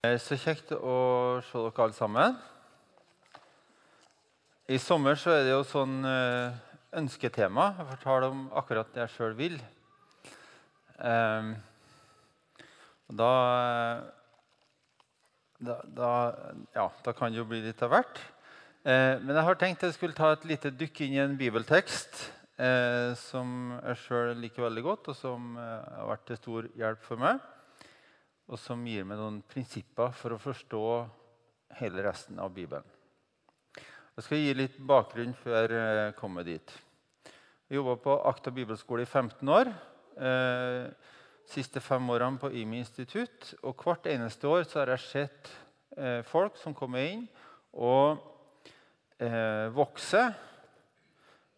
Eh, Så kjekt å se dere alle sammen. I sommer så er det jo sånn eh, ønsketema. Jeg forteller om akkurat det jeg sjøl vil. Ehm, da, da, da Ja, da kan det jo bli litt av hvert. Eh, men jeg har tenkt jeg skulle ta et lite dykk inn i en bibeltekst eh, som jeg sjøl liker veldig godt, og som eh, har vært til stor hjelp for meg og som gir meg noen prinsipper for å forstå hele resten av Bibelen. Jeg skal gi litt bakgrunn før jeg kommer dit. Jeg jobba på Akta bibelskole i 15 år. Eh, siste fem årene på IMI institutt. Og hvert eneste år har jeg sett eh, folk som kommer inn og eh, vokser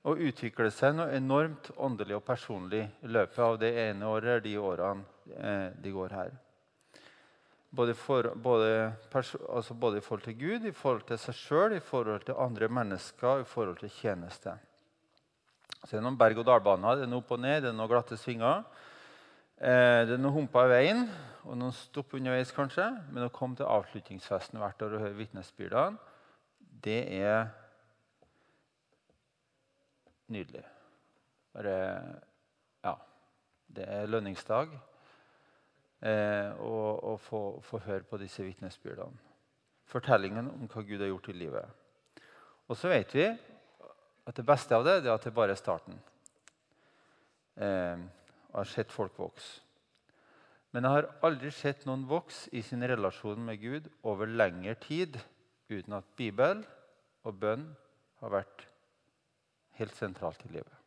og utvikler seg noe enormt åndelig og personlig i løpet av det ene året eller de årene eh, de går her. Både, for, både, altså både, i forhold til Gud, i forhold til seg sjøl, i forhold til andre mennesker, i forhold til tjeneste. Så det er noen berg-og-dal-baner. Det er noe opp og ned, det er noen glatte svinger. Eh, det er noen humper i veien, og noen stopp underveis, kanskje. Men å komme til avslutningsfesten hvert år og høre vitnesbyrdene, det er nydelig. Bare Ja. Det er lønningsdag eh, og, og få, få, høre på disse vitnesbyrdene. Fortellingen om hva Gud har gjort i livet. Og så vet vi at det beste av det, det er at det bare er starten. Eh, jeg har sett folk vokse. Men jeg har aldri sett noen vokse i sin relasjon med Gud over lengre tid uten at Bibel og bønn har vært helt sentralt i livet.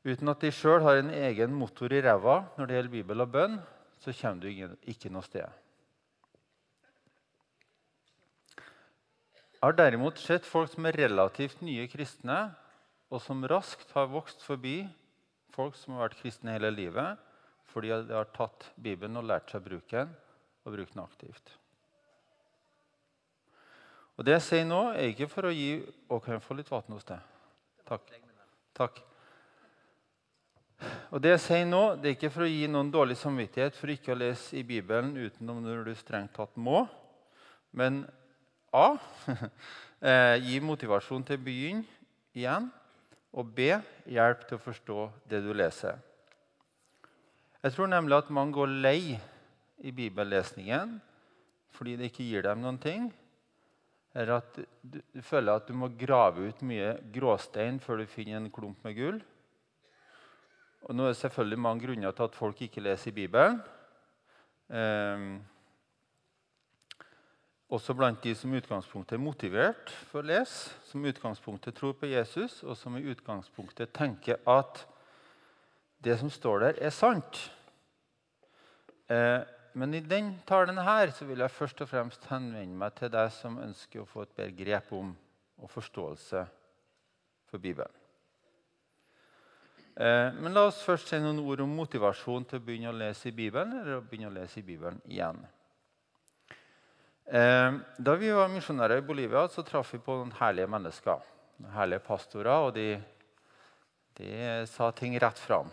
Uten at de sjøl har en egen motor i ræva når det gjelder Bibel og bønn, så kommer du ikke noe sted. Jeg har derimot sett folk som er relativt nye kristne, og som raskt har vokst forbi folk som har vært kristne hele livet, fordi de har tatt Bibelen og lært seg å bruke den, og brukt den aktivt. Og Det jeg sier nå, er ikke for å gi jeg få litt vann hos deg? Takk. Takk. Og Det jeg sier nå, det er ikke for å gi noen dårlig samvittighet for ikke å lese i Bibelen utenom når du strengt tatt må, men A. Eh, gi motivasjon til å begynne igjen. Og B. Hjelp til å forstå det du leser. Jeg tror nemlig at mange går lei i bibellesningen fordi det ikke gir dem noen ting. Eller at du føler at du må grave ut mye gråstein før du finner en klump med gull. Og nå er det selvfølgelig mange grunner til at folk ikke leser i Bibelen. Um, også blant de som i utgangspunktet er motivert for å lese, som i utgangspunktet tror på Jesus, og som i utgangspunktet tenker at det som står der, er sant. Eh, men i den talen her så vil jeg først og fremst henvende meg til deg som ønsker å få et bedre grep om og forståelse for Bibelen. Eh, men la oss først si noen ord om motivasjon til å begynne å lese i Bibelen, eller å begynne å lese i Bibelen igjen. Eh, da vi var misjonærer i Bolivia, så traff vi på noen herlige mennesker. Noen herlige pastorer, og de, de sa ting rett fram.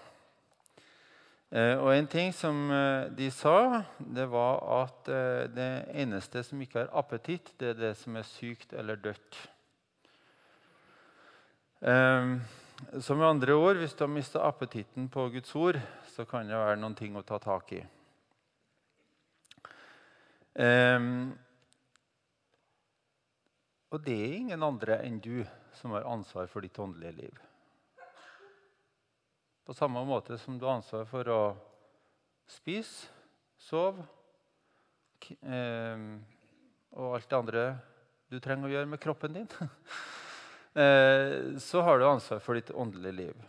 Eh, og en ting som de sa, det var at det eneste som ikke har appetitt, det er det som er sykt eller dødt. Som med andre ord, hvis du har mista appetitten på Guds ord, så kan det være noen ting å ta tak i. Um, og det er ingen andre enn du som har ansvar for ditt åndelige liv. På samme måte som du har ansvar for å spise, sove um, og alt det andre du trenger å gjøre med kroppen din, så har du ansvar for ditt åndelige liv.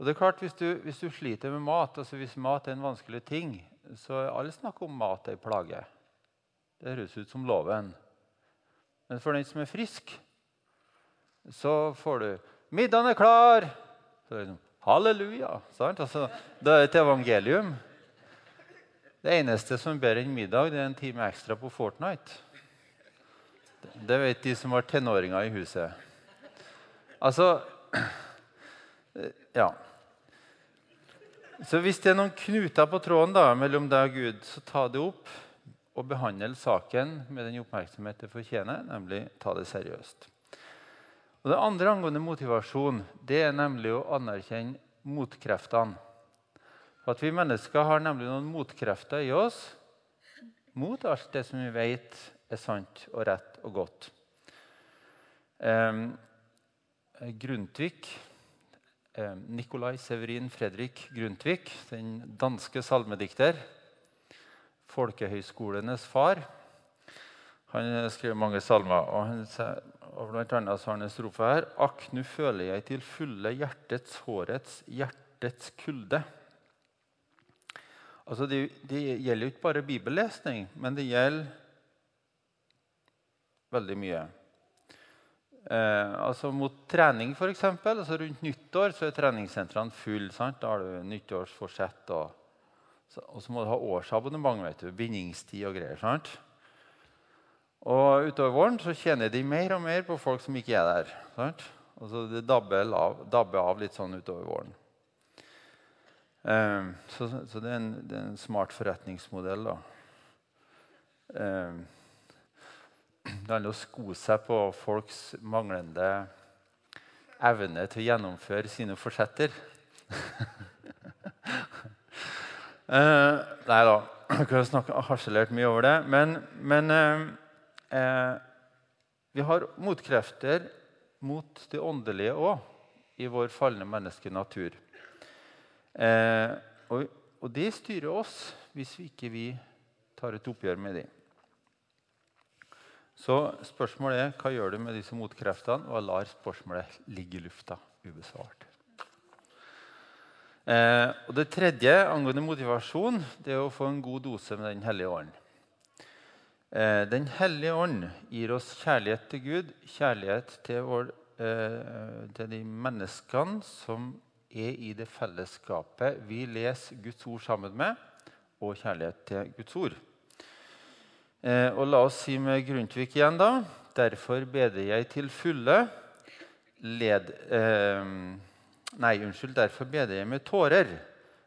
Og det er klart, Hvis du, hvis du sliter med mat, altså hvis mat er en vanskelig ting, så er alle snakk om mat ei plage. Det høres ut som loven. Men for den som er frisk, så får du 'Middagen er klar!' Så det sånn, Halleluja! Altså, det er et evangelium. Det eneste som ber en middag, det er en time ekstra på Fortnite. Det vet de som har tenåringer i huset. Altså Ja. Så hvis det er noen knuter på tråden da, mellom deg og Gud, så ta det opp og behandle saken med den oppmerksomhet det fortjener, nemlig ta det seriøst. Og Det andre angående motivasjon det er nemlig å anerkjenne motkreftene. At vi mennesker har nemlig noen motkrefter i oss mot alt det som vi vet er sant og rett og godt. Eh, Grundtvig, eh, Nikolai Severin Fredrik Grundtvig, den danske salmedikter, folkehøyskolenes far, han skrev mange salmer. og han og blant annet har han en strofe her. Akk, nu føler jeg til fulle hjertets, hårets, hjertets kulde. Altså det, det, gjelder jo ikke bare bibellesning, men det gjelder veldig mye. Eh, altså Mot trening, f.eks. Altså rundt nyttår så er treningssentrene fulle. Da har du nyttårsforsett. Og, og, så må du ha årsabonnement. vet du, Bindingstid og greier. sant? Og utover våren så kjenner de mer og mer på folk som ikke er der. Sant? Så Det dabber av, dabber av litt sånn utover våren. Eh, så, så det, er en, det, er en, smart forretningsmodell. da. Um, det handler om å sko seg på folks manglende evne til å gjennomføre sine forsetter. uh, nei da, jeg kunne harselert mye over det. Men, men eh, eh, vi har motkrefter mot det åndelige òg i vår falne menneskenatur. Eh, og, og det styrer oss hvis vi ikke vi tar et oppgjør med dem. Så spørsmålet er hva gjør du med disse motkreftene, og lar spørsmålet ligge i lufta ubesvart. Eh, og Det tredje angående motivasjon det er å få en god dose med Den hellige ånd. Eh, den hellige ånd gir oss kjærlighet til Gud, kjærlighet til, vår, eh, til de menneskene som er i det fellesskapet vi leser Guds ord sammen med, og kjærlighet til Guds ord. Eh, og la oss si med Grundtvig igjen, da. Derfor beder jeg til fulle led, eh, Nei, unnskyld. Derfor beder jeg med tårer.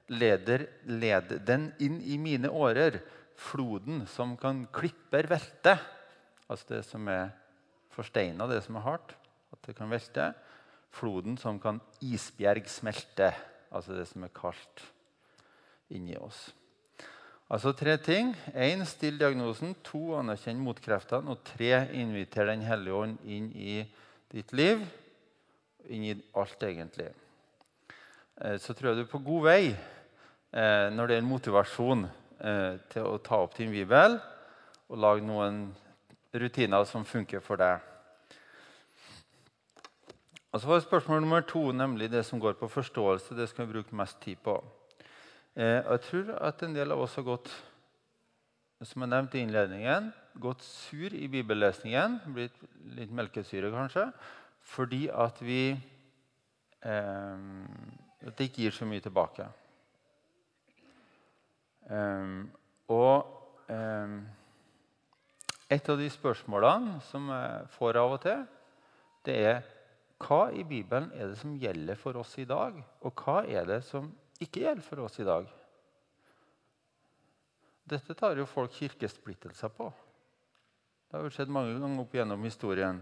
Leder, led den inn i mine årer floden som kan klipper velte. Altså det som er forsteina, det som er hardt. At det kan velte. Floden som kan isbjerg smelte. Altså det som er kaldt inni oss. Altså tre ting. Én, still diagnosen. To, anerkjenn motkreftene. Og tre, inviter Den hellige ånd inn i ditt liv. Inn i alt, egentlig. Eh, så tror jeg du er på god vei eh, når det gjelder motivasjon eh, til å ta opp din bibel og lage noen rutiner som funker for deg. Og så var Spørsmål nummer to nemlig det som går på forståelse. Det skal vi bruke mest tid på. Eh, og jeg tror at en del av oss har gått som jeg nevnte i innledningen, gått sur i bibellesningen. Blitt litt melkesyre, kanskje. Fordi at vi eh, at det ikke gir så mye tilbake. Um, og um, et av de spørsmålene som jeg får av og til, det er hva i Bibelen er det som gjelder for oss i dag, og hva er det som ikke gjelder for oss i dag? Dette tar jo folk kirkesplittelser på. Det har jo skjedd mange ganger opp gjennom historien.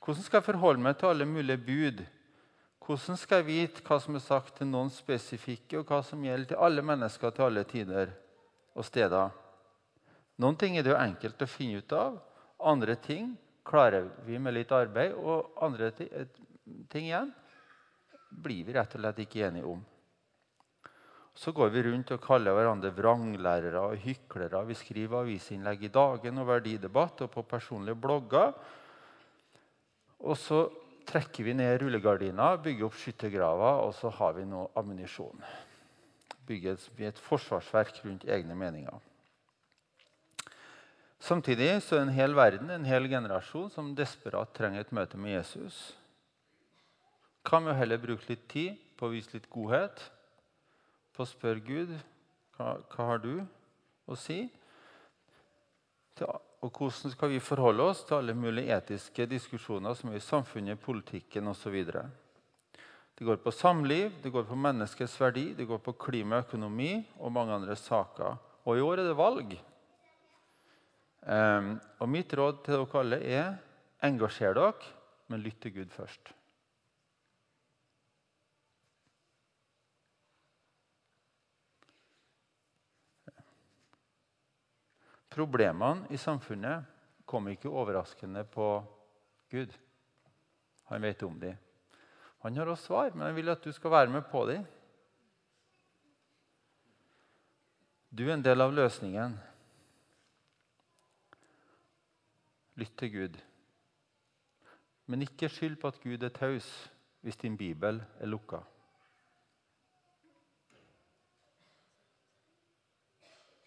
Hvordan skal jeg forholde meg til alle mulige bud? Hvordan skal jeg vite hva som er sagt til noen spesifikke, og hva som gjelder til alle mennesker til alle tider og steder? Noen ting er det jo enkelt å finne ut av. Andre ting klarer vi med litt arbeid. Og andre ting igjen blir vi rett og slett ikke enige om. Så går vi rundt og kaller hverandre vranglærere og hyklere. Vi skriver avisinnlegg i Dagen og Verdidebatt og på personlige blogger. Og så trekker vi ned rullegardina, bygger opp skyttergraver, og så har vi noe ammunisjon. Bygger et forsvarsverk rundt egne meninger. Samtidig så er en hel verden, en hel generasjon, som desperat trenger et møte med Jesus. Kan vi heller bruke litt tid på å vise litt godhet? På å spørre Gud hva, hva har du å si? Til og hvordan skal vi forholde oss til alle mulige etiske diskusjoner som er i samfunnet, politikken osv. Det går på samliv, det går på menneskets verdi, det går på klimaøkonomi og mange andre saker. Og i år er det valg. Um, og mitt råd til dere alle er engasjer dere, men lytt til Gud først. Problemene i samfunnet kom ikke overraskende på Gud. Han vet om dem. Han har også svar, men han vil at du skal være med på dem. Du er en del av løsningen. Lytt til Gud. Men ikke skyld på at Gud er taus hvis din bibel er lukka.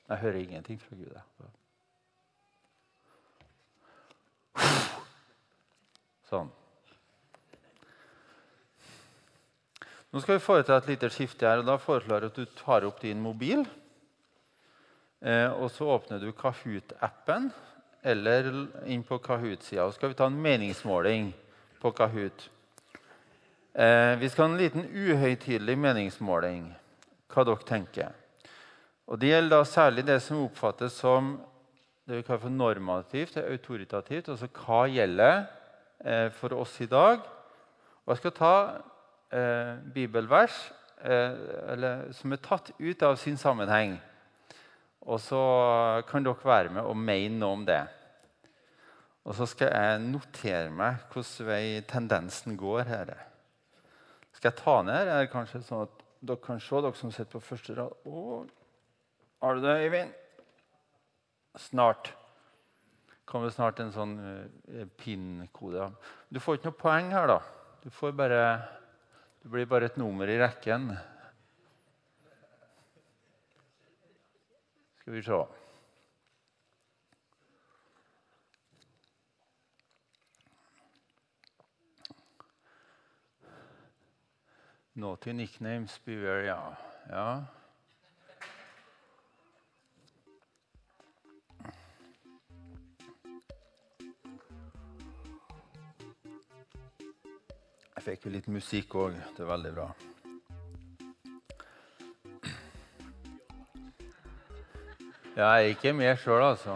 Jeg hører ingenting fra Gud. Sånn. Nå skal vi foreta et lite skifte her. og Da foreslår jeg at du tar opp din mobil. Eh, og så åpner du Kahoot-appen eller inn på Kahoot-sida. Så skal vi ta en meningsmåling på Kahoot. Eh, vi skal ha en liten uhøytidelig meningsmåling. Hva dere tenker. Og Det gjelder da særlig det som oppfattes som det vi kaller for normativt og autoritativt. Altså hva gjelder for oss i dag? Og Jeg skal ta eh, bibelvers eh, eller, som er tatt ut av sin sammenheng. Og så kan dere være med og mene noe om det. Og så skal jeg notere meg hvordan vei tendensen går her. Skal jeg ta ned her? Er kanskje sånn at dere kan se, dere som sitter på første rad? Å, Har du det, Øyvind? Snart. Kommer snart en sånn uh, PIN-kode. Du får ikke noe poeng her, da. Du, bare, du blir bare et nummer i rekken. Skal vi se. Naughty nicknames, beware, ja. ja. Jeg fikk jo litt musikk òg. Det er veldig bra. Ja, ikke med sjøl, altså.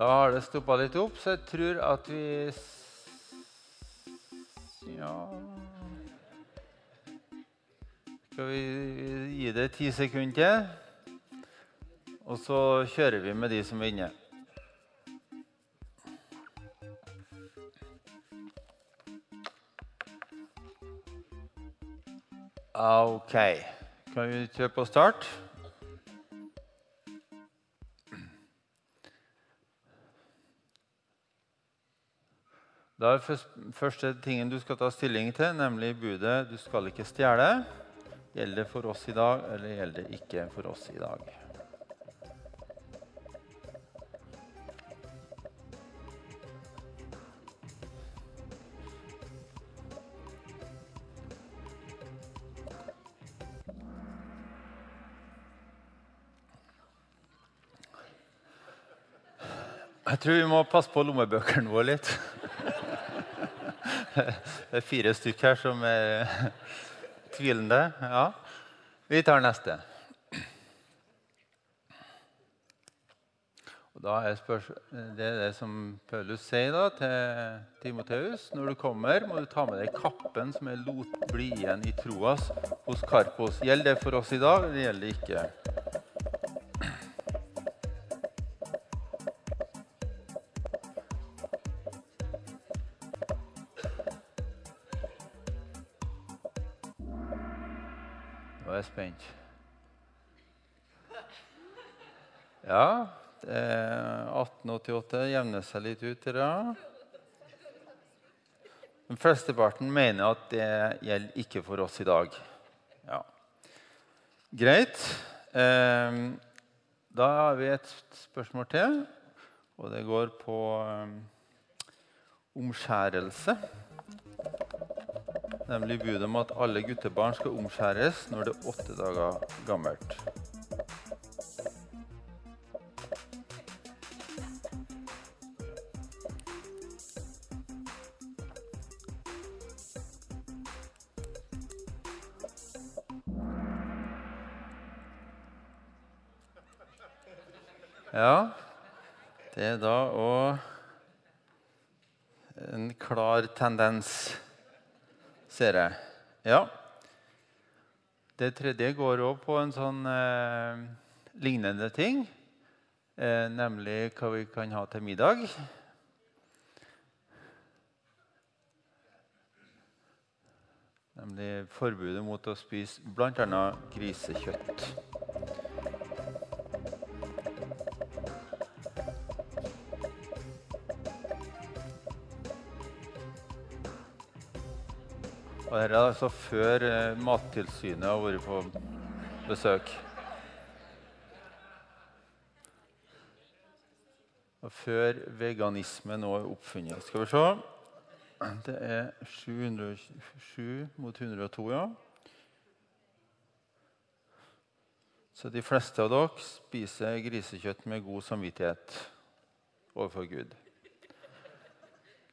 Da har det stoppa litt opp, så jeg tror at vi Ja Skal vi gi det ti sekunder til? Og så kjører vi med de som er inne. OK. Kan vi kjøre på start? Da er første tingen du skal ta stilling til, nemlig budet 'du skal ikke stjele'. Gjelder det for oss i dag, eller gjelder det ikke for oss i dag? Jeg tror vi må passe på lommebøkene våre litt. Det er fire stykker her som er tvilende. Ja. Vi tar neste. Det er det som Paulus sier da, til Timoteus. Når du kommer, må du ta med deg kappen som er lot bli igjen i troas hos Karpos. Gjelder det for oss i dag, eller gjelder det ikke? Spent. Ja, er 1888 jevner seg litt ut. Ja. Den flesteparten mener at det gjelder ikke for oss i dag. Ja. Greit. Eh, da har vi et spørsmål til, og det går på eh, omskjærelse. Nemlig budet om at alle guttebarn skal omskjæres når det er åtte dager gammelt. Ja, det er da òg en klar tendens, ser jeg. Ja. Det tredje går òg på en sånn eh, lignende ting, eh, nemlig hva vi kan ha til middag. Nemlig forbudet mot å spise bl.a. grisekjøtt. Og dette er altså før eh, Mattilsynet har vært på besøk. Og før veganisme nå er oppfunnet. Skal vi se. Det er 707 mot 102, ja. Så de fleste av dere spiser grisekjøtt med god samvittighet overfor Gud.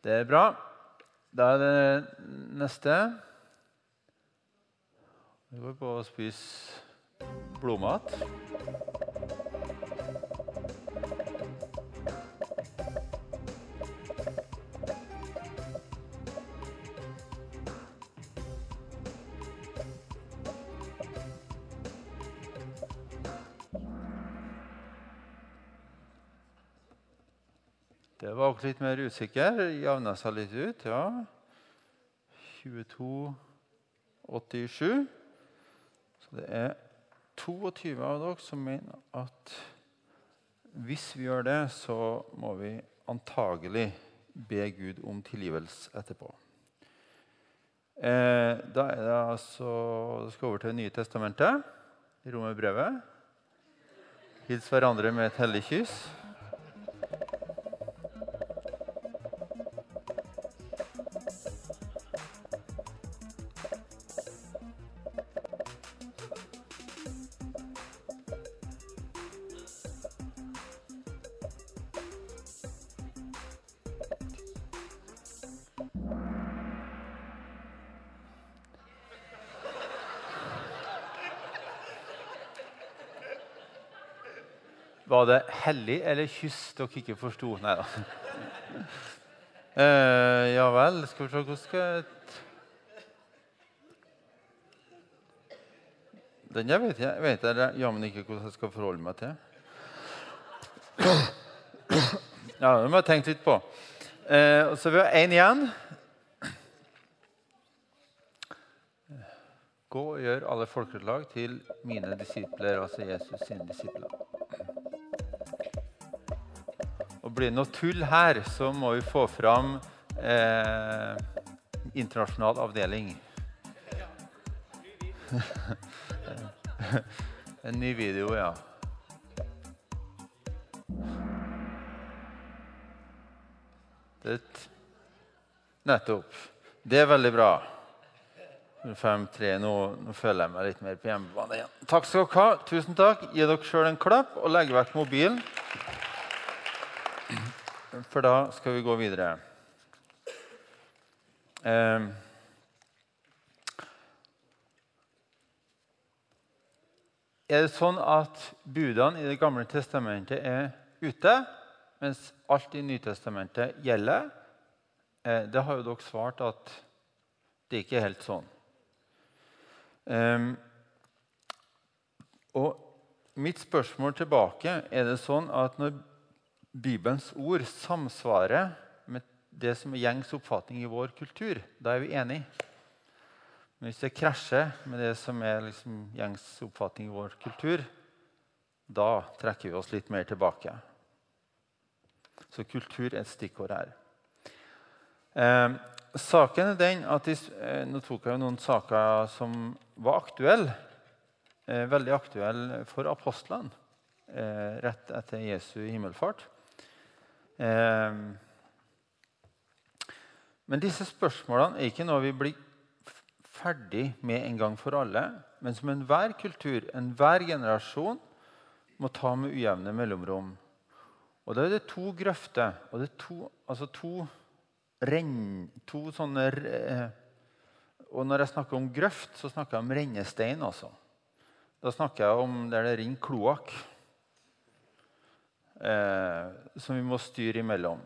Det er bra. Da er det neste. Vi går på å spise blodmat. Det litt mer usikker. Javna seg litt ut, ja. 22,87. Så det er 22 av dere som mener at hvis vi gjør det, så må vi antagelig be Gud om tilgivelse etterpå. Eh, da er det altså Det skal over til Det nye testamentet, Romerbrevet. Hils hverandre med et hellig kyss. Var det hellig eller kyss dere ikke forsto? Nei da. uh, ja vel, skal vi se hvordan skal Den jeg vet jeg, vet jeg jammen ikke hvordan jeg skal forholde meg til. Ja, Det må jeg tenke litt på. Uh, så vi har én igjen. Gå og gjør alle folkeslag til mine disipler, altså Jesus sine disipler. Blir det noe tull her, så må vi få fram eh, internasjonal avdeling. en ny video, ja. Det, nettopp. Det er veldig bra. 5-3, nå, nå, føler jeg meg litt mer på hjemmebane igjen. Takk skal dere ha. Tusen takk. Gi dere sjøl en klapp og legg vekk mobilen. For da skal vi gå videre. Eh, er det sånn at budene i Det gamle testamentet er ute, mens alt i Nytestamentet gjelder. Eh, det har jo dere svart at det ikke er helt sånn. Um, og mitt spørsmål tilbake er det sånn at når Bibelens ord samsvarer med det som er gjengs oppfatning i vår kultur, da er vi enige. Men hvis det krasjer med det som er liksom gjengs oppfatning i vår kultur, da trekker vi oss litt mer tilbake. Så kultur er et stikkord her. Eh, saken er den at de, eh, Nå tok jeg jo noen saker som var aktuelle. Eh, veldig aktuelle for apostlene eh, rett etter Jesu himmelfart. Eh, men disse spørsmålene er ikke noe vi blir ferdig med en gang for alle, men som enhver kultur, enhver generasjon, må ta med ujevne mellomrom. Og Da er det to grøfter. og det er to, altså to renn... To sånne eh, Og når jeg snakker om grøft, så snakker jeg om rennestein. altså. Da snakker jeg om der det renner kloakk eh, som vi må styre imellom.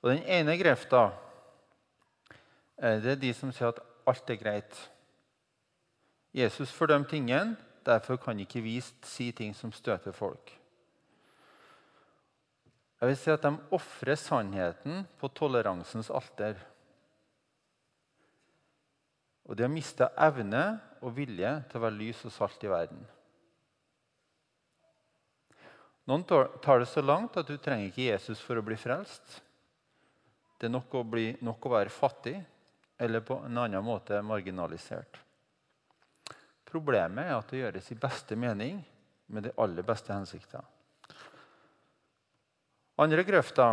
Og Den ene grefta eh, det er de som sier at alt er greit. Jesus fordømte ingen, derfor kan ikke vi si ting som støter folk. Jeg vil si at De ofrer sannheten på toleransens alter. Og de har mista evne og vilje til å være lys og salt i verden. Noen tar det så langt at du trenger ikke Jesus for å bli frelst. Det er nok å, bli, nok å være fattig eller på en annen måte marginalisert. Problemet er at det gjøres i beste mening med de aller beste hensikter. Andre grøfta,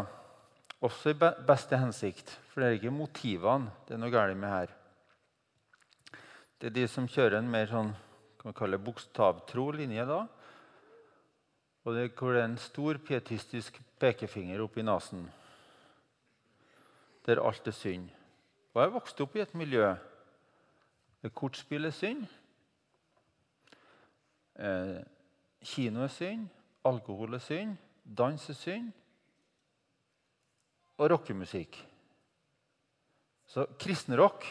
også i beste hensikt, for det er ikke motivene det er noe galt med her. Det er de som kjører en mer sånn, kan vi kalle bokstavtro linje. da, og det, er en stor pietistisk pekefinger oppi nesen. Der alt er synd. Og jeg vokste opp i et miljø der kortspill er synd. Eh, kino er synd. Alkohol er synd. Dans er synd. Og rockemusikk. Så kristenrock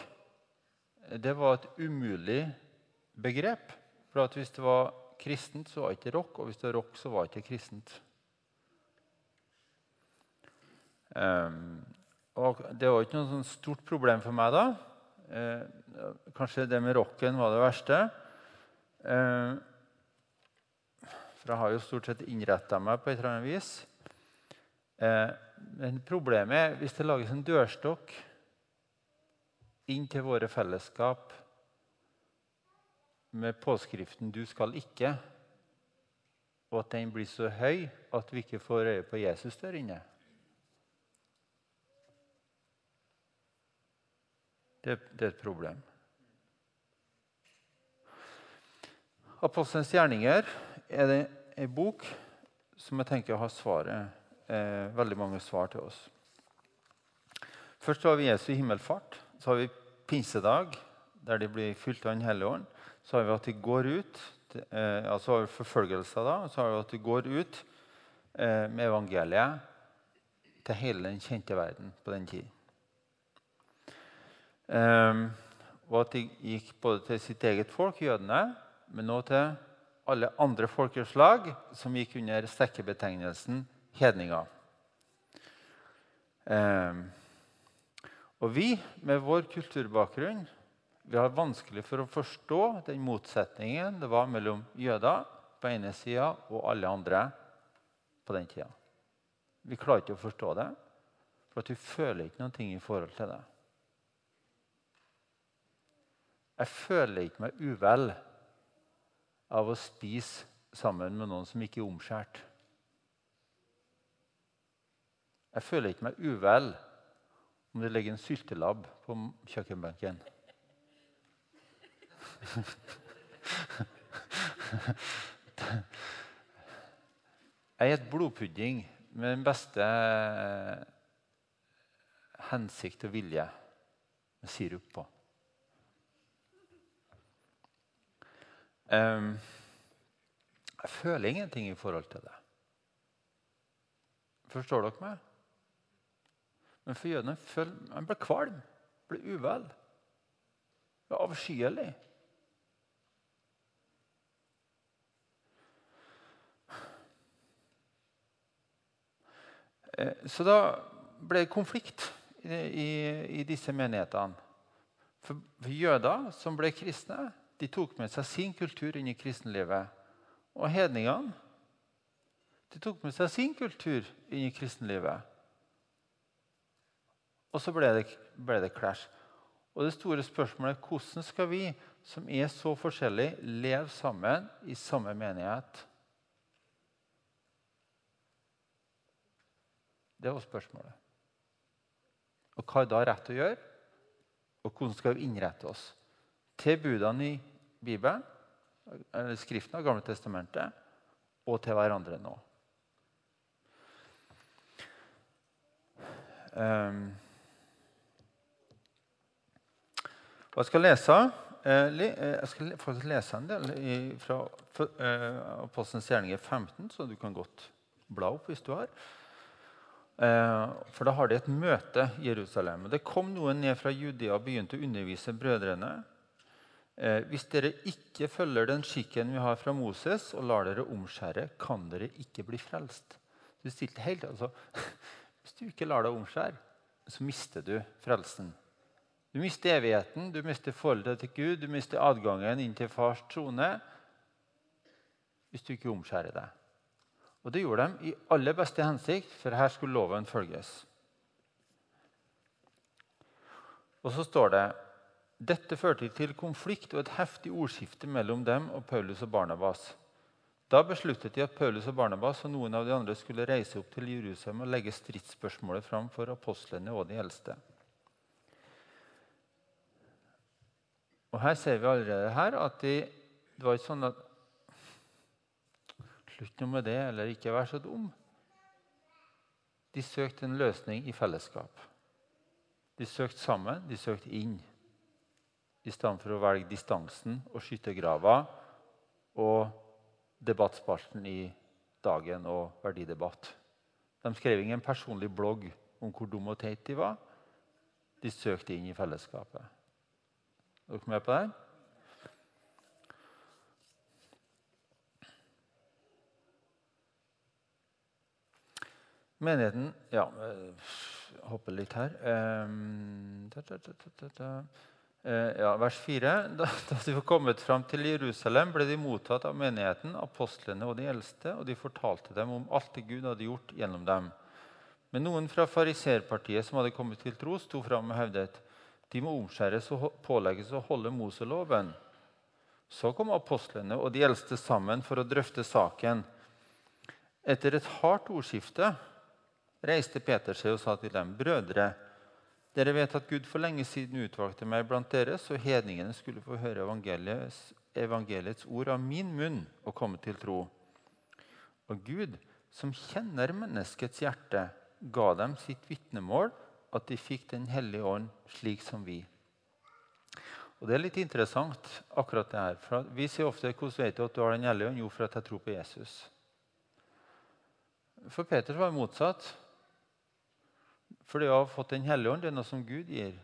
det var et umulig begrep. For hvis det var kristent, så var det ikke rock. Og hvis det var rock, så var det ikke kristent. Um, og det var ikke noe sånn stort problem for meg da. Uh, kanskje det med rocken var det verste. Uh, for jeg har jo stort sett innretta meg på et eller annet vis. Uh, men problemet er hvis det lages en dørstokk inn til våre fellesskap med påskriften 'Du skal ikke', og at den blir så høy at vi ikke får øye på Jesus der inne. Det, det er et problem. Apostelens gjerninger er det en bok som jeg tenker har svaret, eh, veldig mange svar til oss. Først har vi Jesu himmelfart. Så har vi pinsedag, der de blir fylt av Den hellige ånd så har vi at de går ut eh, altså forfølgelser da, så har vi at de går ut eh, med evangeliet til hele den kjente verden på den tid. Eh, og at de gikk både til sitt eget folk, jødene, men også til alle andre folkeslag som gikk under stekkebetegnelsen hedninger. Eh, og vi, med vår kulturbakgrunn, vi har vanskelig for å forstå den motsetningen det var mellom jøder på ene sida og alle andre på den tida. Vi klarer ikke å forstå det, for vi føler ikke noe i forhold til det. Jeg føler ikke meg uvel av å spise sammen med noen som ikke er omskjært. Jeg føler ikke meg uvel om det ligger en syltelabb på kjøkkenbenken. Jeg et blodpudding med den beste hensikt og vilje med sirup på. Jeg føler ingenting i forhold til det. Forstår dere meg? Men for jødene han ble kvalm, ble uvel. Det var avskyelig. Så da ble det konflikt i, i, i disse menighetene. For, for, jøder som ble kristne, de tok med seg sin kultur inn i kristenlivet. Og hedningene de tok med seg sin kultur inn i kristenlivet. Og så ble det, ble det clash. Og det store spørsmålet er hvordan skal vi, som er så forskjellige, leve sammen i samme menighet? Det var spørsmålet. Og hva er da rett å gjøre? Og hvordan skal vi innrette oss til budene i Bibelen, eller Skriften av Gamle testamentet, og til hverandre nå? Um, jeg skal lese eh, eh, jeg skal faktisk lese en del fra eh, Apostelens gjerninger 15, så du kan godt bla opp hvis du har. Eh, for da har de et møte i Jerusalem. Det kom noen ned fra Judea og begynte å undervise brødrene. Eh, hvis dere ikke følger den skikken vi har fra Moses, og lar dere omskjære, kan dere ikke bli frelst. Du stilte helt, altså, Hvis du ikke lar deg omskjære, så mister du frelsen. Du mister evigheten, du mister forholdet til Gud, du mister adgangen inn til fars trone hvis du ikke omskjærer deg. Og det gjorde de i aller beste hensikt, for her skulle loven følges. Og så står det dette førte til konflikt og et heftig ordskifte mellom dem og Paulus og Barnabas. Da besluttet de at Paulus og Barnabas og noen av de andre skulle reise opp til Jerusalem og legge stridsspørsmålet fram for apostlene og de eldste. Og Her ser vi allerede her at de, det var ikke sånn at Slutt nå med det, eller ikke vær så dum. De søkte en løsning i fellesskap. De søkte sammen, de søkte inn. I stedet for å velge distansen og skyttergrava og debattspalten i Dagen og Verdidebatt. De skrev ingen personlig blogg om hvor dum og teit de var. De søkte inn i fellesskapet. Er dere med på det? Menigheten Ja, jeg hopper litt her. Da, da, ja, vers 4. Da, da de var kommet fram til Jerusalem, ble de mottatt av menigheten, apostlene og de eldste, og de fortalte dem om alt det Gud hadde gjort gjennom dem. Men noen fra fariserpartiet som hadde kommet til tro, sto fram og hevdet de må omskjæres og pålegges å holde Moseloven. Så kom apostlene og de eldste sammen for å drøfte saken. Etter et hardt ordskifte reiste Peter seg og sa til dem.: Brødre, dere vet at Gud for lenge siden utvalgte meg blant dere, så hedningene skulle få høre evangeliets, evangeliets ord av min munn og komme til tro. Og Gud, som kjenner menneskets hjerte, ga dem sitt vitnemål, at de fikk Den hellige ånd slik som vi. Og Det er litt interessant, akkurat det her. For vi sier ofte 'Hvordan vet du at du har Den hellige ånd?' Jo, for at jeg tror på Jesus. For Peter var det motsatt. For de har fått Den hellige ånd. Det er noe som Gud gir.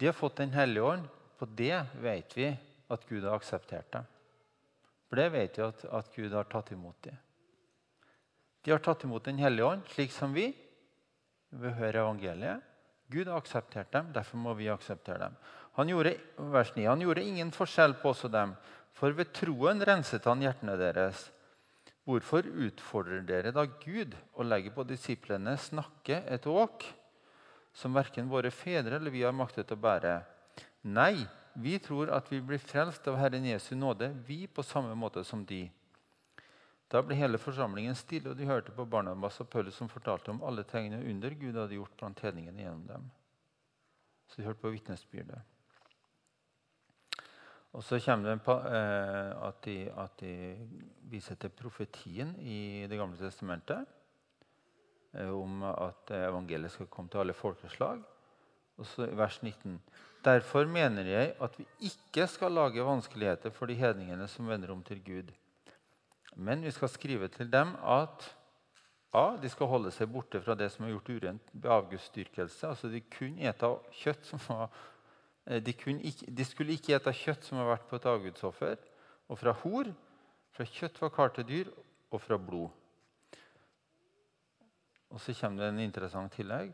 De har fått Den hellige ånd. På det vet vi at Gud har akseptert dem. For det vet vi at, at Gud har tatt imot dem. De har tatt imot Den hellige ånd, slik som vi. Vi hører evangeliet. Gud har akseptert dem, derfor må vi akseptere dem. Han gjorde, vers 9, han gjorde ingen forskjell på oss og dem, for ved troen renset han hjertene deres. Hvorfor utfordrer dere da Gud å legge på disiplene snakke et åk som verken våre fedre eller vi har maktet å bære? Nei, vi tror at vi blir frelst av Herren Jesu nåde, vi på samme måte som de. Da ble hele forsamlingen stille, og de hørte på Barnabas og Paulus som fortalte om alle tegnene under Gud hadde gjort blant hedningene gjennom dem. Så de hørte på vitnesbyrdet. Og så kommer det eh, at de, at de viser til profetien i Det gamle testamentet eh, om at evangeliet skal komme til alle folkeslag. Og så i vers 19. Derfor mener jeg at vi ikke skal lage vanskeligheter for de hedningene som vender om til Gud. Men vi skal skrive til dem at A. De skal holde seg borte fra det som er gjort urent ved avgudsdyrkelse. Altså de kun ete kjøtt som var eh, de, ikke, de, skulle ikke ete kjøtt som har vært på et avgudsoffer, og fra hor, fra kjøtt fra kartedyr og fra blod. Og så kommer det en interessant tillegg.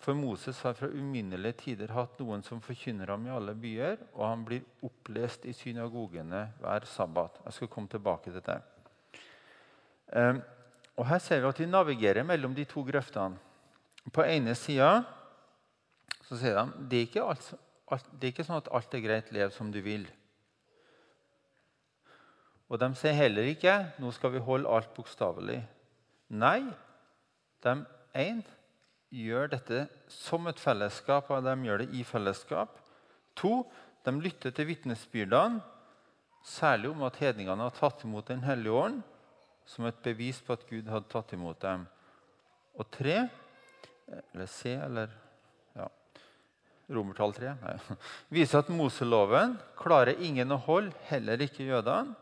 For Moses har fra uminnelige tider hatt noen som forkynner ham i alle byer, og han blir opplest i synagogene hver sabbat. Jeg skal komme tilbake til det. Um, og Her ser vi at de navigerer mellom de to grøftene. På ene sida så sier de det er, ikke alt, alt, det er ikke sånn at alt er greit, lev som du vil. Og de sier heller ikke nå skal vi holde alt bokstavelig. Nei, de en, gjør dette som et fellesskap, og de gjør det i fellesskap. To, de lytter til vitnesbyrdene, særlig om at hedningene har tatt imot Den hellige ånd som et bevis på at Gud hadde tatt imot dem. Og tre, eller C, eller Romertall 3, nei, viser at Moseloven klarer ingen å holde, heller ikke jødene.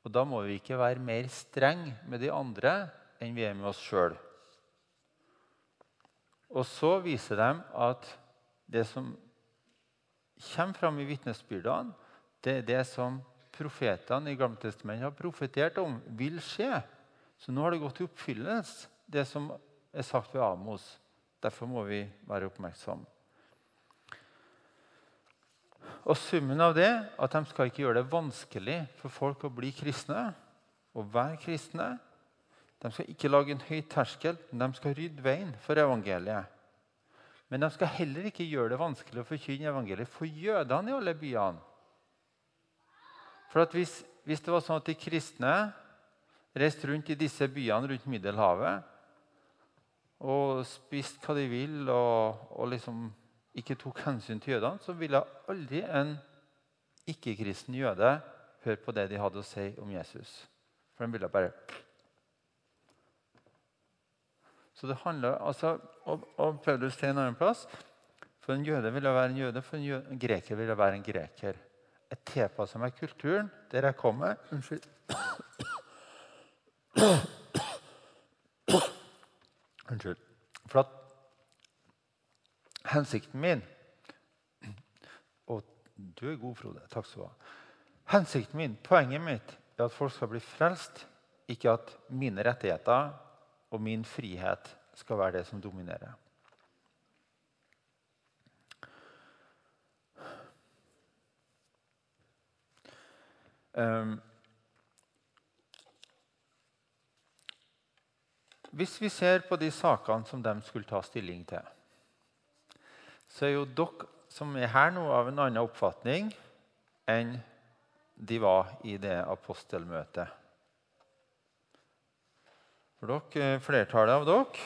Og da må vi ikke være mer streng med de andre enn vi er med oss sjøl. Og så viser de at det som kommer fram i vitnesbyrdene, det er det som profetene i Gammeltestamentet har profetert om, vil skje. Så nå har det gått i oppfyllelse, det som er sagt ved Amos. Derfor må vi være oppmerksomme. Og Summen av det at de skal ikke gjøre det vanskelig for folk å bli kristne og være kristne. De skal ikke lage en høy terskel, men de skal rydde veien for evangeliet. Men de skal heller ikke gjøre det vanskelig å forkynne evangeliet for jødene i alle byene. For hvis, hvis, det var sånn at de kristne reiste rundt i disse byene rundt Middelhavet og spiste hva de vil, og, og liksom ikke tok hensyn til jødene, så ville aldri en ikke-kristen jøde høre på det de hadde å si om Jesus. For de ville bare Så det handler altså og Paulus til en annen plass For en jøde ville være en jøde, for en, jøde, en greker ville være en greker jeg tilpasser meg kulturen der jeg kommer. Unnskyld. Unnskyld. For at hensikten min Og du er god, Frode. Takk skal du ha. Hensikten min, poenget mitt, er at folk skal bli frelst. Ikke at mine rettigheter og min frihet skal være det som dominerer. Um, hvis vi ser på de sakene som de skulle ta stilling til, så er jo dere som er her nå, av en annen oppfatning enn de var i det apostelmøtet. For dere, flertallet av dere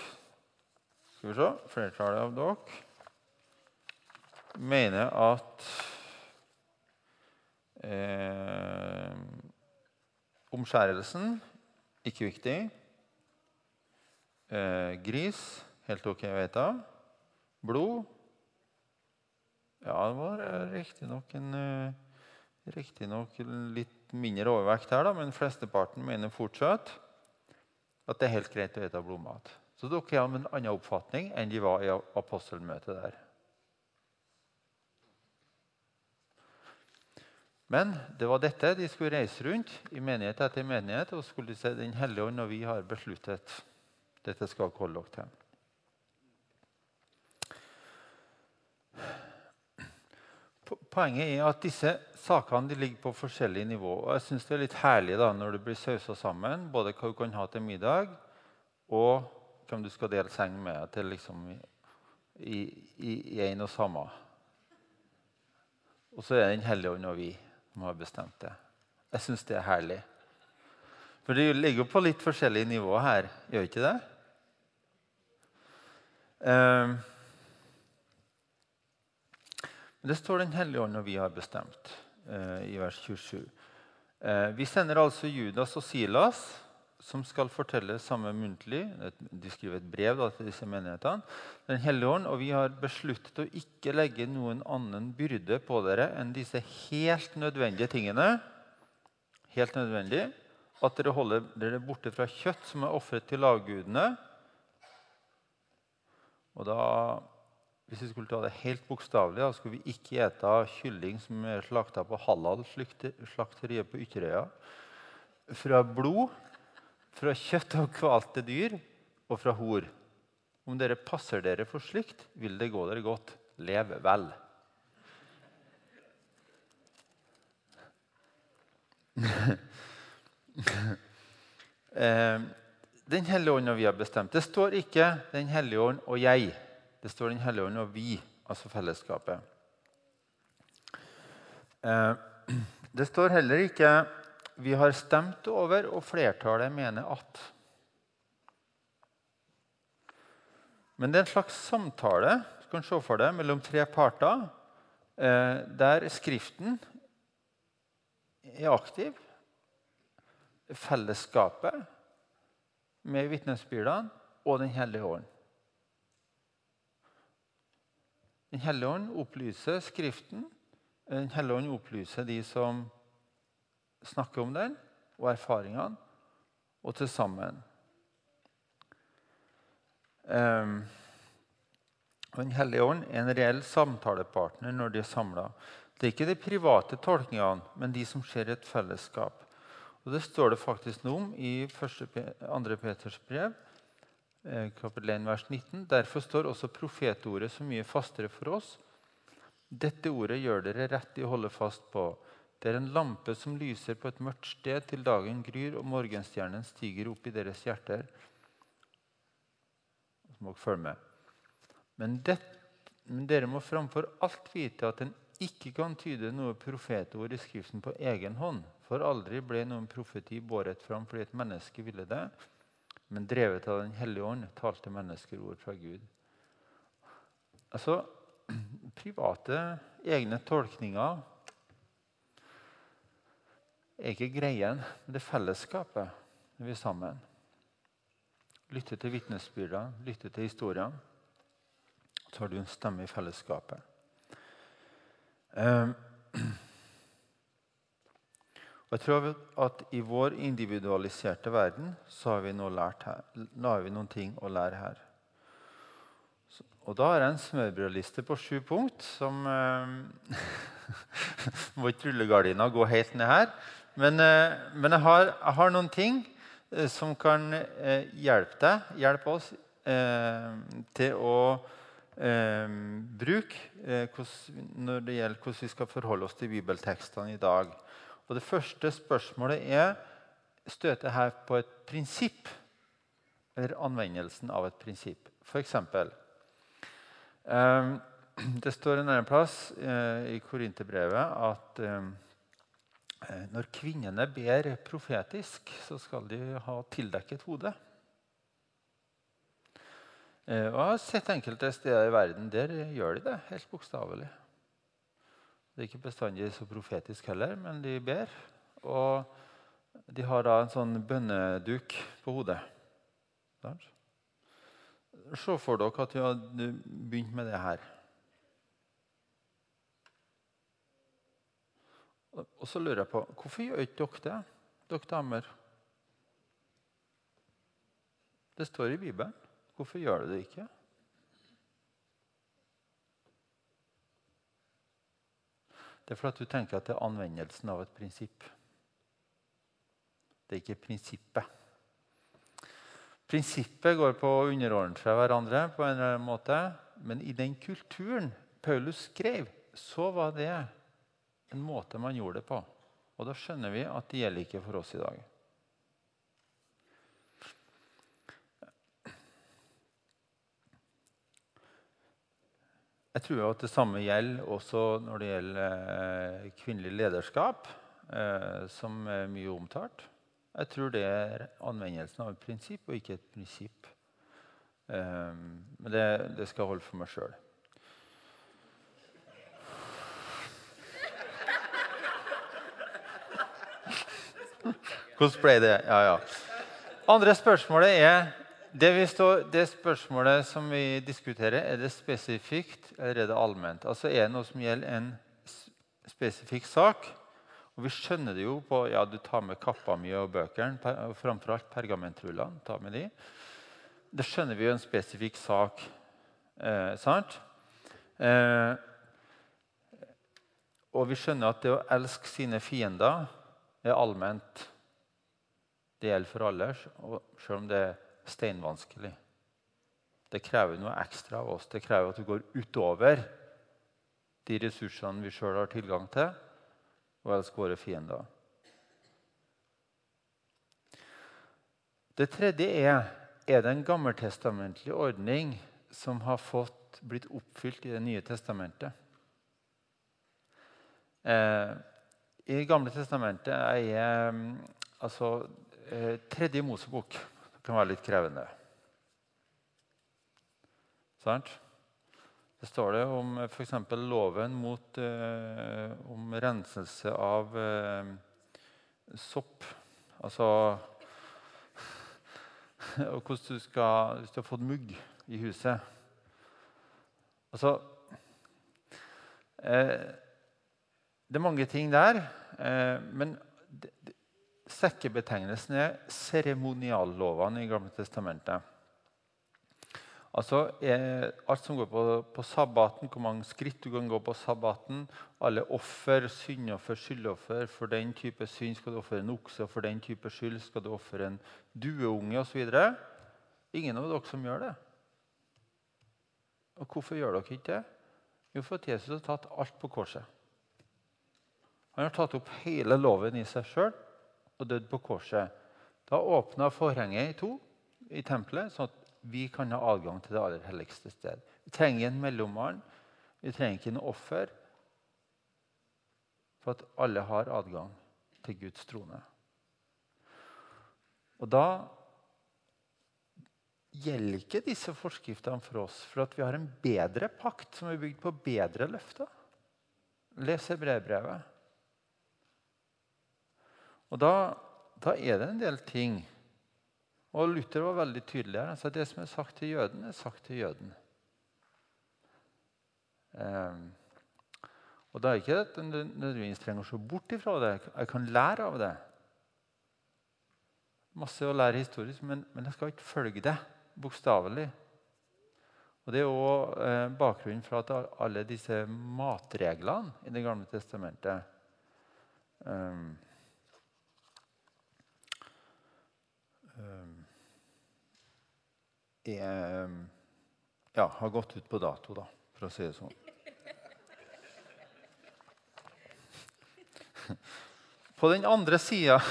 Skal vi se Flertallet av dere mener at Eh, omskjærelsen ikke viktig. Eh, gris helt ok å ete. Blod Ja, det var riktignok en eh, Riktignok litt mindre overvekt her, da, men flesteparten mener fortsatt at det er helt greit å ete blodmat. Så dere har en annen oppfatning enn de var i apostelmøtet der. Men det var dette de skulle reise rundt i menighet etter menighet og skulle si Den hellige ånd og vi har besluttet dette skal holde dere til. Poenget er at disse sakene ligger på forskjellige nivå. og jeg synes Det er litt herlig da, når det blir sausa sammen, både hva du kan ha til middag, og hvem du skal dele seng med til liksom i, i, en og samme. Og så er Den hellige ånd og vi som har bestemt det. Jeg syns det er herlig. For det ligger jo på litt forskjellige nivåer her, gjør ikke det? Um, det står Den hellige ånd når vi har bestemt, eh, i vers 27. Uh, eh, vi sender altså Judas og Silas som skal fortelle samme muntlig. De skriver et brev da, til disse menighetene. Den hellige ånd, og vi har besluttet å ikke legge noen annen byrde på dere enn disse helt nødvendige tingene. Helt nødvendig at dere holder dere borte fra kjøtt som er ofret til avgudene. Og da, Hvis vi skulle ta det helt bokstavelig, da skulle vi ikke ete kylling som er slakta på Halal-slakteriet på Ytterøya. Fra blod, fra kjøtt av kvalte dyr og fra hor. Om dere passer dere for slikt, vil det gå dere godt. Lev vel. Eh, den hellige ånd og vi har bestemt. Det står ikke Den hellige ånd og jeg. Det står Den hellige ånd og vi, altså fellesskapet. Eh, det står heller ikke 'vi har stemt over', og flertallet mener at. Men det er en slags samtale du kan se for deg, mellom tre parter, eh, der Skriften er aktiv. Fellesskapet med vitnesbyrdene og Den hellige ånd. Den hellige ånd opplyser Skriften. Den hellige ånd opplyser de som snakker om den, og erfaringene, og til sammen. Um, den hellige ånd er en reell samtalepartner når de er samla. Det er ikke de private tolkningene, men de som skjer i et fellesskap. Og Det står det faktisk noe om i 2. Peters brev, kapittel 1, vers 19. Derfor står også profetordet så mye fastere for oss. Dette ordet gjør dere rett i å holde fast på. Det er en lampe som lyser på et mørkt sted til dagen gryr og morgenstjernen stiger opp i deres hjerter. Så må dere følge med. Men, det, men dere må framfor alt vite at en ikke kan tyde noe profetord i Skriften på egen hånd. For aldri ble noen profeti båret fram fordi et menneske ville det, men drevet av Den hellige ånd talte mennesker ord fra Gud. Altså, Private, egne tolkninger er ikke greien, men det er fellesskapet når vi er sammen. Lytte til vitnesbyrdene, lytte til historiene. Så har du en stemme i fellesskapet. Um, jeg tror at I vår individualiserte verden så har vi, her, har vi noen ting å lære her. Og da har jeg en smørbrødliste på sju punkt som eh, Må ikke rullegardina gå helt ned her. Men, eh, men jeg, har, jeg, har, noen ting eh, som kan eh, hjelpe deg, hjelpe oss, eh, til å eh, bruke når det gjelder hvordan vi skal forholde oss til bibeltekstene i dag. Og Det første spørsmålet er støter her på et prinsipp, eller anvendelsen av et prinsipp. F.eks. Um, det står en annen plass uh, i Korinterbrevet at um, når kvinnene ber profetisk, så skal de ha tildekket hode. Uh, og Jeg har sett enkelte steder i verden der gjør de det helt bokstavelig. Det er ikke bestandig så profetisk heller, men de ber. Og de har da en sånn bønneduk på hodet. Der. Se for dere at vi hadde begynt med det her. Og så lurer jeg på hvorfor gjør ikke dere det, dere damer? Det står i Bibelen. Hvorfor gjør dere det ikke? Det er fordi du tenker at det er anvendelsen av et prinsipp. Det er ikke prinsippet. Prinsippet går på å underordne seg hverandre, på en eller annen måte. men i den kulturen Paulus skrev, så var det en måte man gjorde det på. Og da skjønner vi at det gjelder ikke for oss i dag. Jeg tror at det samme gjelder også når det gjelder eh, kvinnelig lederskap, eh, som er mye omtalt. Jeg tror det er anvendelsen av et prinsipp og ikke et prinsipp. Eh, men det, det skal jeg holde for meg sjøl. Hvordan ble det? Ja, ja. Andre spørsmålet er det, står, det, spørsmålet som vi diskuterer, er det spesifikt eller er det allment? Altså Er det noe som gjelder en spesifikk sak? Og Vi skjønner det jo på ja, du tar med kappa mi og bøkene, og framfor alt pergamentrullene. ta med de. Det skjønner vi jo en spesifikk sak. Eh, sant? Eh, og vi skjønner at det å elske sine fiender er allment. Det gjelder for alle, selv om det er steinvanskelig. Det krever noe ekstra av oss. Det krever at vi går utover de ressursene vi sjøl har tilgang til, og elsker våre fiender. Det tredje er er det en gammeltestamentlig ordning som har fått, blitt oppfylt i Det nye testamentet. Eh, I Gamle testamentet er altså eh, Tredje Mosebok. Kan være litt krevende. Sant? Det står det om f.eks. loven mot, eh, om renselse av eh, sopp. Altså Og hvordan du skal Hvis du har fått mugg i huset Altså eh, Det er mange ting der. Eh, men sekkebetegnelsen er seremoniallovene i Gamle testamentet. Altså eh, Alt som går på, på, sabbaten, hvor mange skritt du kan gå på sabbaten, alle offer, syndoffer, skyldoffer. For den type synd skal du ofre en okse, og for den type skyld skal du ofre en dueunge osv. Ingen av dere som gjør det. Og hvorfor gjør dere ikke det? Jo, for at Jesus har tatt alt på korset. Han har tatt opp hele loven i seg sjøl og døde på korset. Da åpna forhenget i to i tempelet, sånn at vi kan ha adgang til det aller helligste sted. Vi trenger en mellommann. Vi trenger ikke noe offer. For at alle har adgang til Guds trone. Og da gjelder ikke disse forskriftene for oss, for at vi har en bedre pakt som er bygd på bedre løfter. Les brevbrevet. Og da, da er det en del ting og Luther var veldig tydelig her. Han sa det som er sagt til jøden, er sagt til jøden. Um, og Da er ikke at en nødvendigvis trenger å se bort ifra det. Jeg kan lære av det. Masse å lære historisk, men, men jeg skal ikke følge det bokstavelig. Og Det er òg eh, bakgrunnen for at alle disse matreglene i Det gamle testamentet um, um, er, ja, har gått ut på dato, da, for å si det sånn. På den andre sida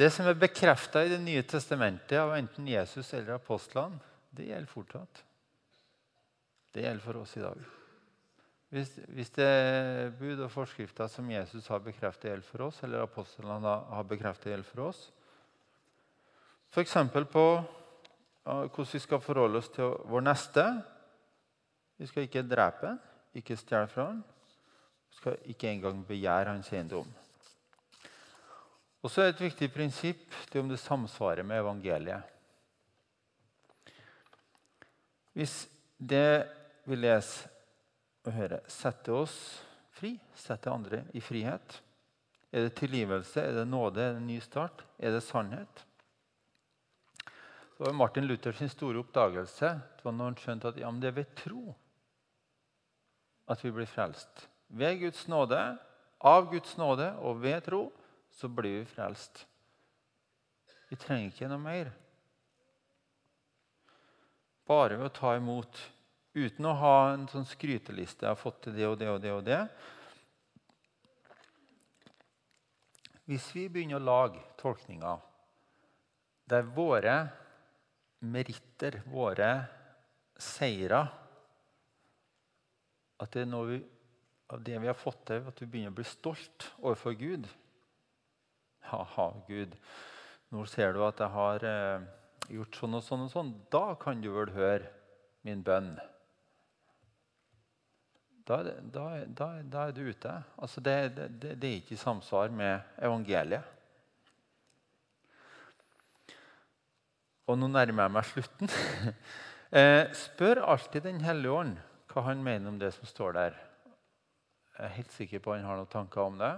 Det som er bekrefta i Det nye testamentet av enten Jesus eller apostlene, det gjelder fortsatt. Det gjelder for oss i dag. Hvis, hvis det er bud og forskrifter som Jesus har bekreftet gjelder for oss, eller apostlene har bekreftet gjelder for oss, F.eks. på hvordan vi skal forholde oss til vår neste. Vi skal ikke drepe, ikke stjele fra ham. Vi skal ikke engang begjære hans eiendom. Og så er Et viktig prinsipp det om det samsvarer med evangeliet. Hvis det vi leser og høre. Sette oss fri, Sette andre i frihet Er det tilgivelse, er det nåde, er det ny start, er det sannhet? Det var Martin Luthers store oppdagelse det var når han skjønte at ja, det er ved tro at vi blir frelst. Ved Guds nåde, av Guds nåde og ved tro så blir vi frelst. Vi trenger ikke noe mer. Bare ved å ta imot uten å ha en sånn skryteliste. 'Jeg har fått til det og det og det.' og det. Hvis vi begynner å lage tolkninger der våre meritter, våre seirer At det er noe vi, av det vi har fått til, at vi begynner å bli stolt overfor Gud. Ha-ha, Gud, nå ser du at jeg har eh, gjort sånn og sånn og sånn. Da kan du vel høre min bønn. Da, da, da, da er du ute. Altså det, det, det er ikke i samsvar med evangeliet. og nå nærmer jeg meg slutten. eh, spør alltid Den hellige ånd hva han mener om det som står der. Jeg er helt sikker på at han har noen tanker om det,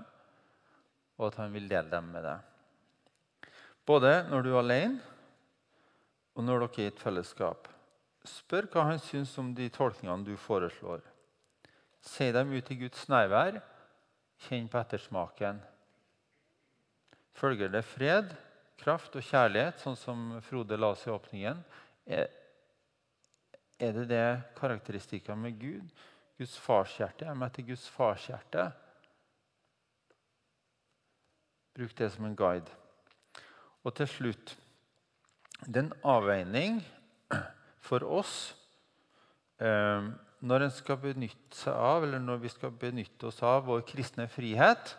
og at han vil dele dem med deg. Både når du er alene, og når dere er i et fellesskap. Spør hva han syns om de tolkningene du foreslår. Si dem ut i Guds nærvær. Kjenn på ettersmaken. Følger det fred, kraft og kjærlighet, sånn som Frode la oss i åpningen? Er, det det karakteristikken med Gud? Guds farshjerte? Er med til Guds farshjerte? Bruk det som en guide. Og til slutt Det er en avveining for oss eh, når av, når vi skal benytte oss av vår kristne frihet,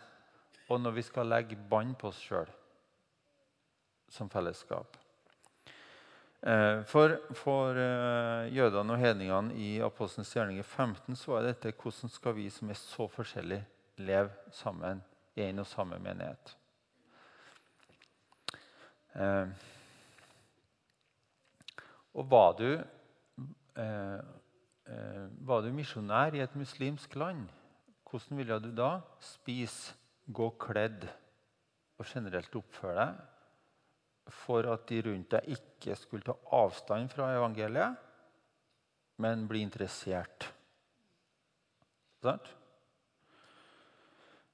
og når vi skal legge bånd på oss sjøl som fellesskap. Eh, for, for uh, jødene og hedningene i Apostelens gjerninger 15 så er dette hvordan skal vi som er så forskjellige, leve sammen i en og samme menighet. Eh, og var du, eh, eh, var du misjonær i et muslimsk land, hvordan ville du da spise, gå kledd og generelt oppføre deg for at de rundt deg ikke skulle ta avstand fra evangeliet, men bli interessert? Sant?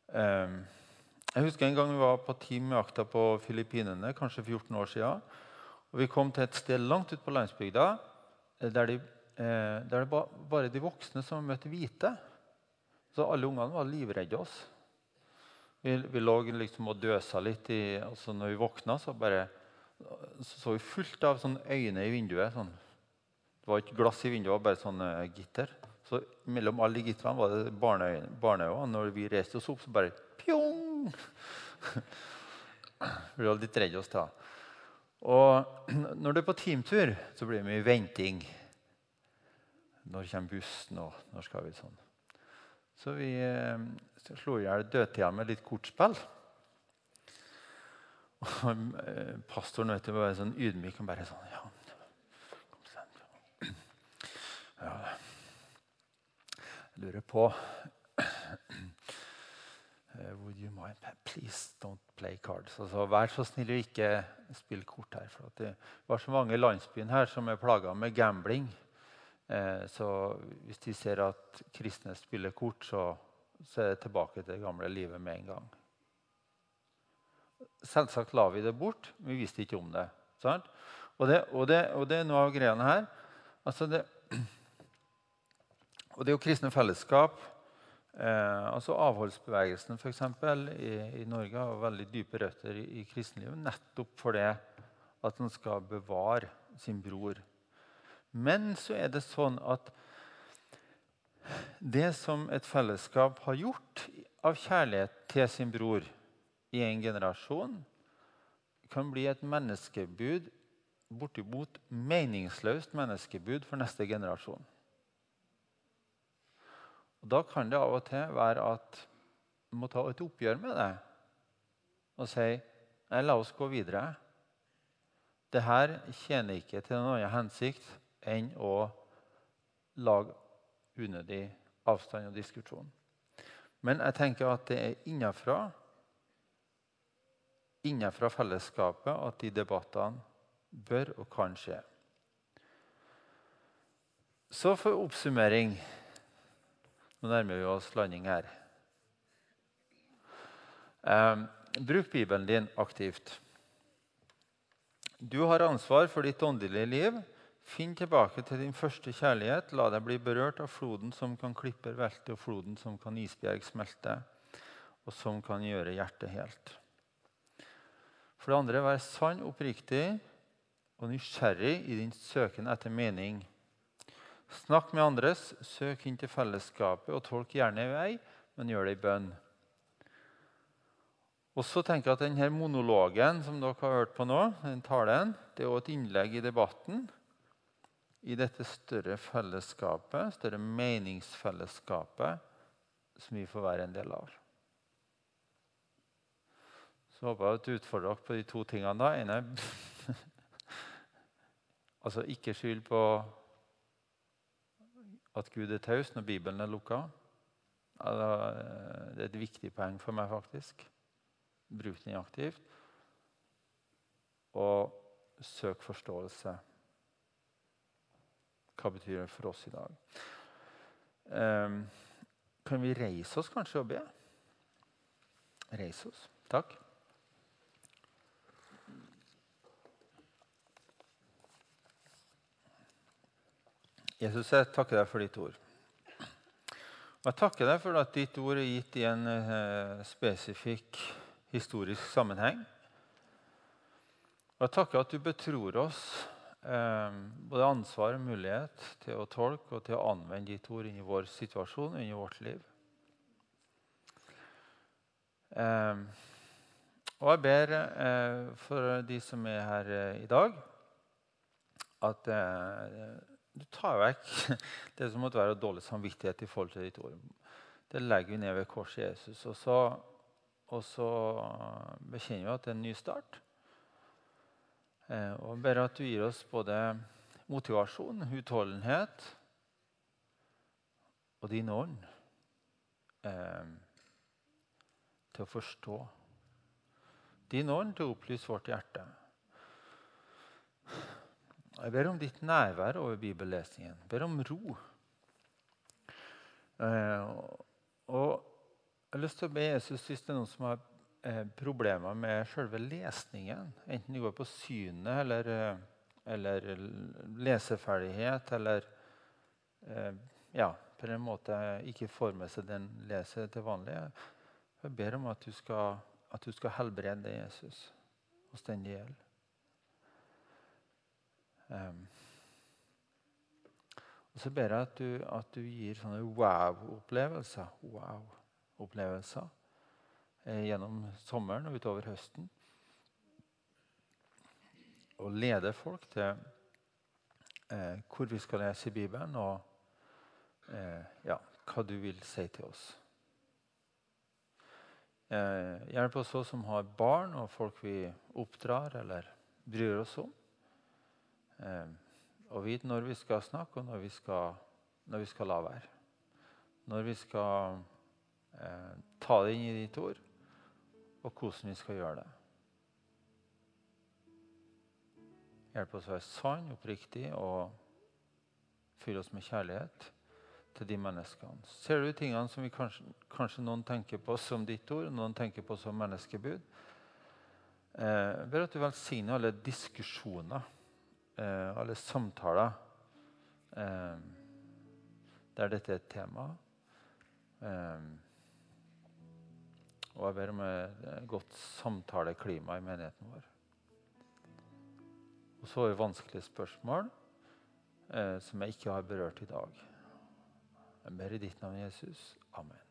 Um, jeg husker en gang vi var på Team med akta på Filippinene, kanskje 14 år siden. Og Vi kom til et sted langt ute på landsbygda eh, der, de, eh, der det var bare de voksne som møtte hvite. Så alle ungene var livredde oss. Vi, vi lå liksom og døsa litt. I, altså når vi våkna, så bare så, så vi fullt av sånne øyne i vinduet. Sånn. Det var ikke glass i vinduet, var bare sånne gitter. Så mellom alle de gitterne var det barneøyne. Når vi reiste oss opp, så bare pjong! Vi var litt redde oss da. Og når du er på teamtur, så blir det mye venting. Når kommer bussen, og når skal vi sånn? Så vi eh, slo i hjel dødtida med litt kortspill. Og eh, pastoren vet du, var sånn ydmyk og bare sånn Ja, ja. Jeg lurer på Uh, would you mind? Please don't play cards. Altså, vær så snill å ikke spille kort her. For det var så mange i landsbyen her som er plaga med gambling. Uh, så hvis de ser at kristne spiller kort, så, så, er det tilbake til det gamle livet med en gang. Selvsagt la vi det bort. men Vi visste ikke om det. Og det, og, det, og det, er noe av greiene her. Altså det, og det er jo kristne fellesskap Eh, altså Avholdsbevegelsen for eksempel, i, i Norge har veldig dype røtter i, i kristenlivet nettopp for det at en skal bevare sin bror. Men så er det sånn at det som et fellesskap har gjort av kjærlighet til sin bror i en generasjon, kan bli et menneskebud, bortimot meningsløst menneskebud for neste generasjon. Og Da kan det av og til være at du må ta et oppgjør med det og si la oss gå videre. Dette tjener ikke til noen hensikt enn å lage unødig avstand og diskusjon. Men jeg tenker at det er innenfra, innenfra fellesskapet at de debattene bør og kan skje. Så for oppsummering nå nærmer vi oss landing her. Eh, bruk Bibelen din aktivt. Du har ansvar for ditt åndelige liv. Finn tilbake til din første kjærlighet. La deg bli berørt av floden som kan klipper velte, og floden som kan isbjerg smelte, og som kan gjøre hjertet helt. For det andre, vær sann, oppriktig og nysgjerrig i din søken etter mening. Snakk med andres, søk inn til fellesskapet, og tolk gjerne i vei, men gjør det i bønn. Og så tenker jeg at denne Monologen som dere har hørt på nå, den talen, det er også et innlegg i debatten i dette større fellesskapet, større meningsfellesskapet, som vi får være en del av. Så håper jeg at du utfordrer dere på de to tingene. da. ene altså ikke skyld på at Gud er taus når Bibelen er lukka. Det er et viktig poeng for meg, faktisk. Bruk den aktivt. Og søk forståelse. Hva betyr det for oss i dag? Um, kan vi reise oss kanskje og be? Reise oss. Takk. Jesus, jeg takker deg for ditt ord. Og jeg takker deg for at ditt ord er gitt i en eh, spesifikk historisk sammenheng. Og jeg takker at du betror oss både ansvar og mulighet til å tolke og til å anvende ditt ord inni vår situasjon inni vårt liv. Eh, og jeg ber eh, for de som er her eh, i dag, at eh, du tar vekk det som måtte være dårlig samvittighet i forhold til ditt ord. Det legger vi ned ved korset Jesus. Og så, og så bekjenner vi at det er en ny start. Eh, og ber at du gir oss både motivasjon, utholdenhet og din ånd eh, til å forstå. Din ånd til å opplyse vårt hjerte. Jeg ber om ditt nærvær over bibellesningen. Jeg ber om ro. Eh, og jeg har lyst til å be Jesus hvis det er noen som har eh, problemer med selve lesningen, enten det går på synet eller, eh, eller leseferdighet eller eh, ja, på en måte ikke får med seg den leser til vanlig. Jeg ber om at du skal, at du skal helbrede Jesus hos den det gjelder. Um, og så ber jeg at du, at du gir sånne wow-opplevelser wow-opplevelser gjennom sommeren og utover høsten. Og lede folk til eh, hvor vi skal lese i Bibelen, og eh, ja, hva du vil si til oss. Eh, hjelp oss også som har barn og folk vi oppdrar eller bryr oss om eh, og vite når vi skal snakke, og når vi skal, når vi skal la være. Når vi skal eh, ta det inn i ditt ord, og hvordan vi skal gjøre det. Hjelp oss å være sann, oppriktig og fylle oss med kjærlighet til de menneskene. Ser du tingene som kanskje, kanskje noen tenker på som ditt ord, noen tenker på som menneskebud? Eh, ber at du velsigner alle diskusjoner eh, alle samtaler eh, der dette er et tema. Eh, og jeg ber om et godt samtaleklima i menigheten vår. Og så er det vanskelige spørsmål eh, som jeg ikke har berørt i dag. Jeg ber i ditt navn, Jesus. Amen.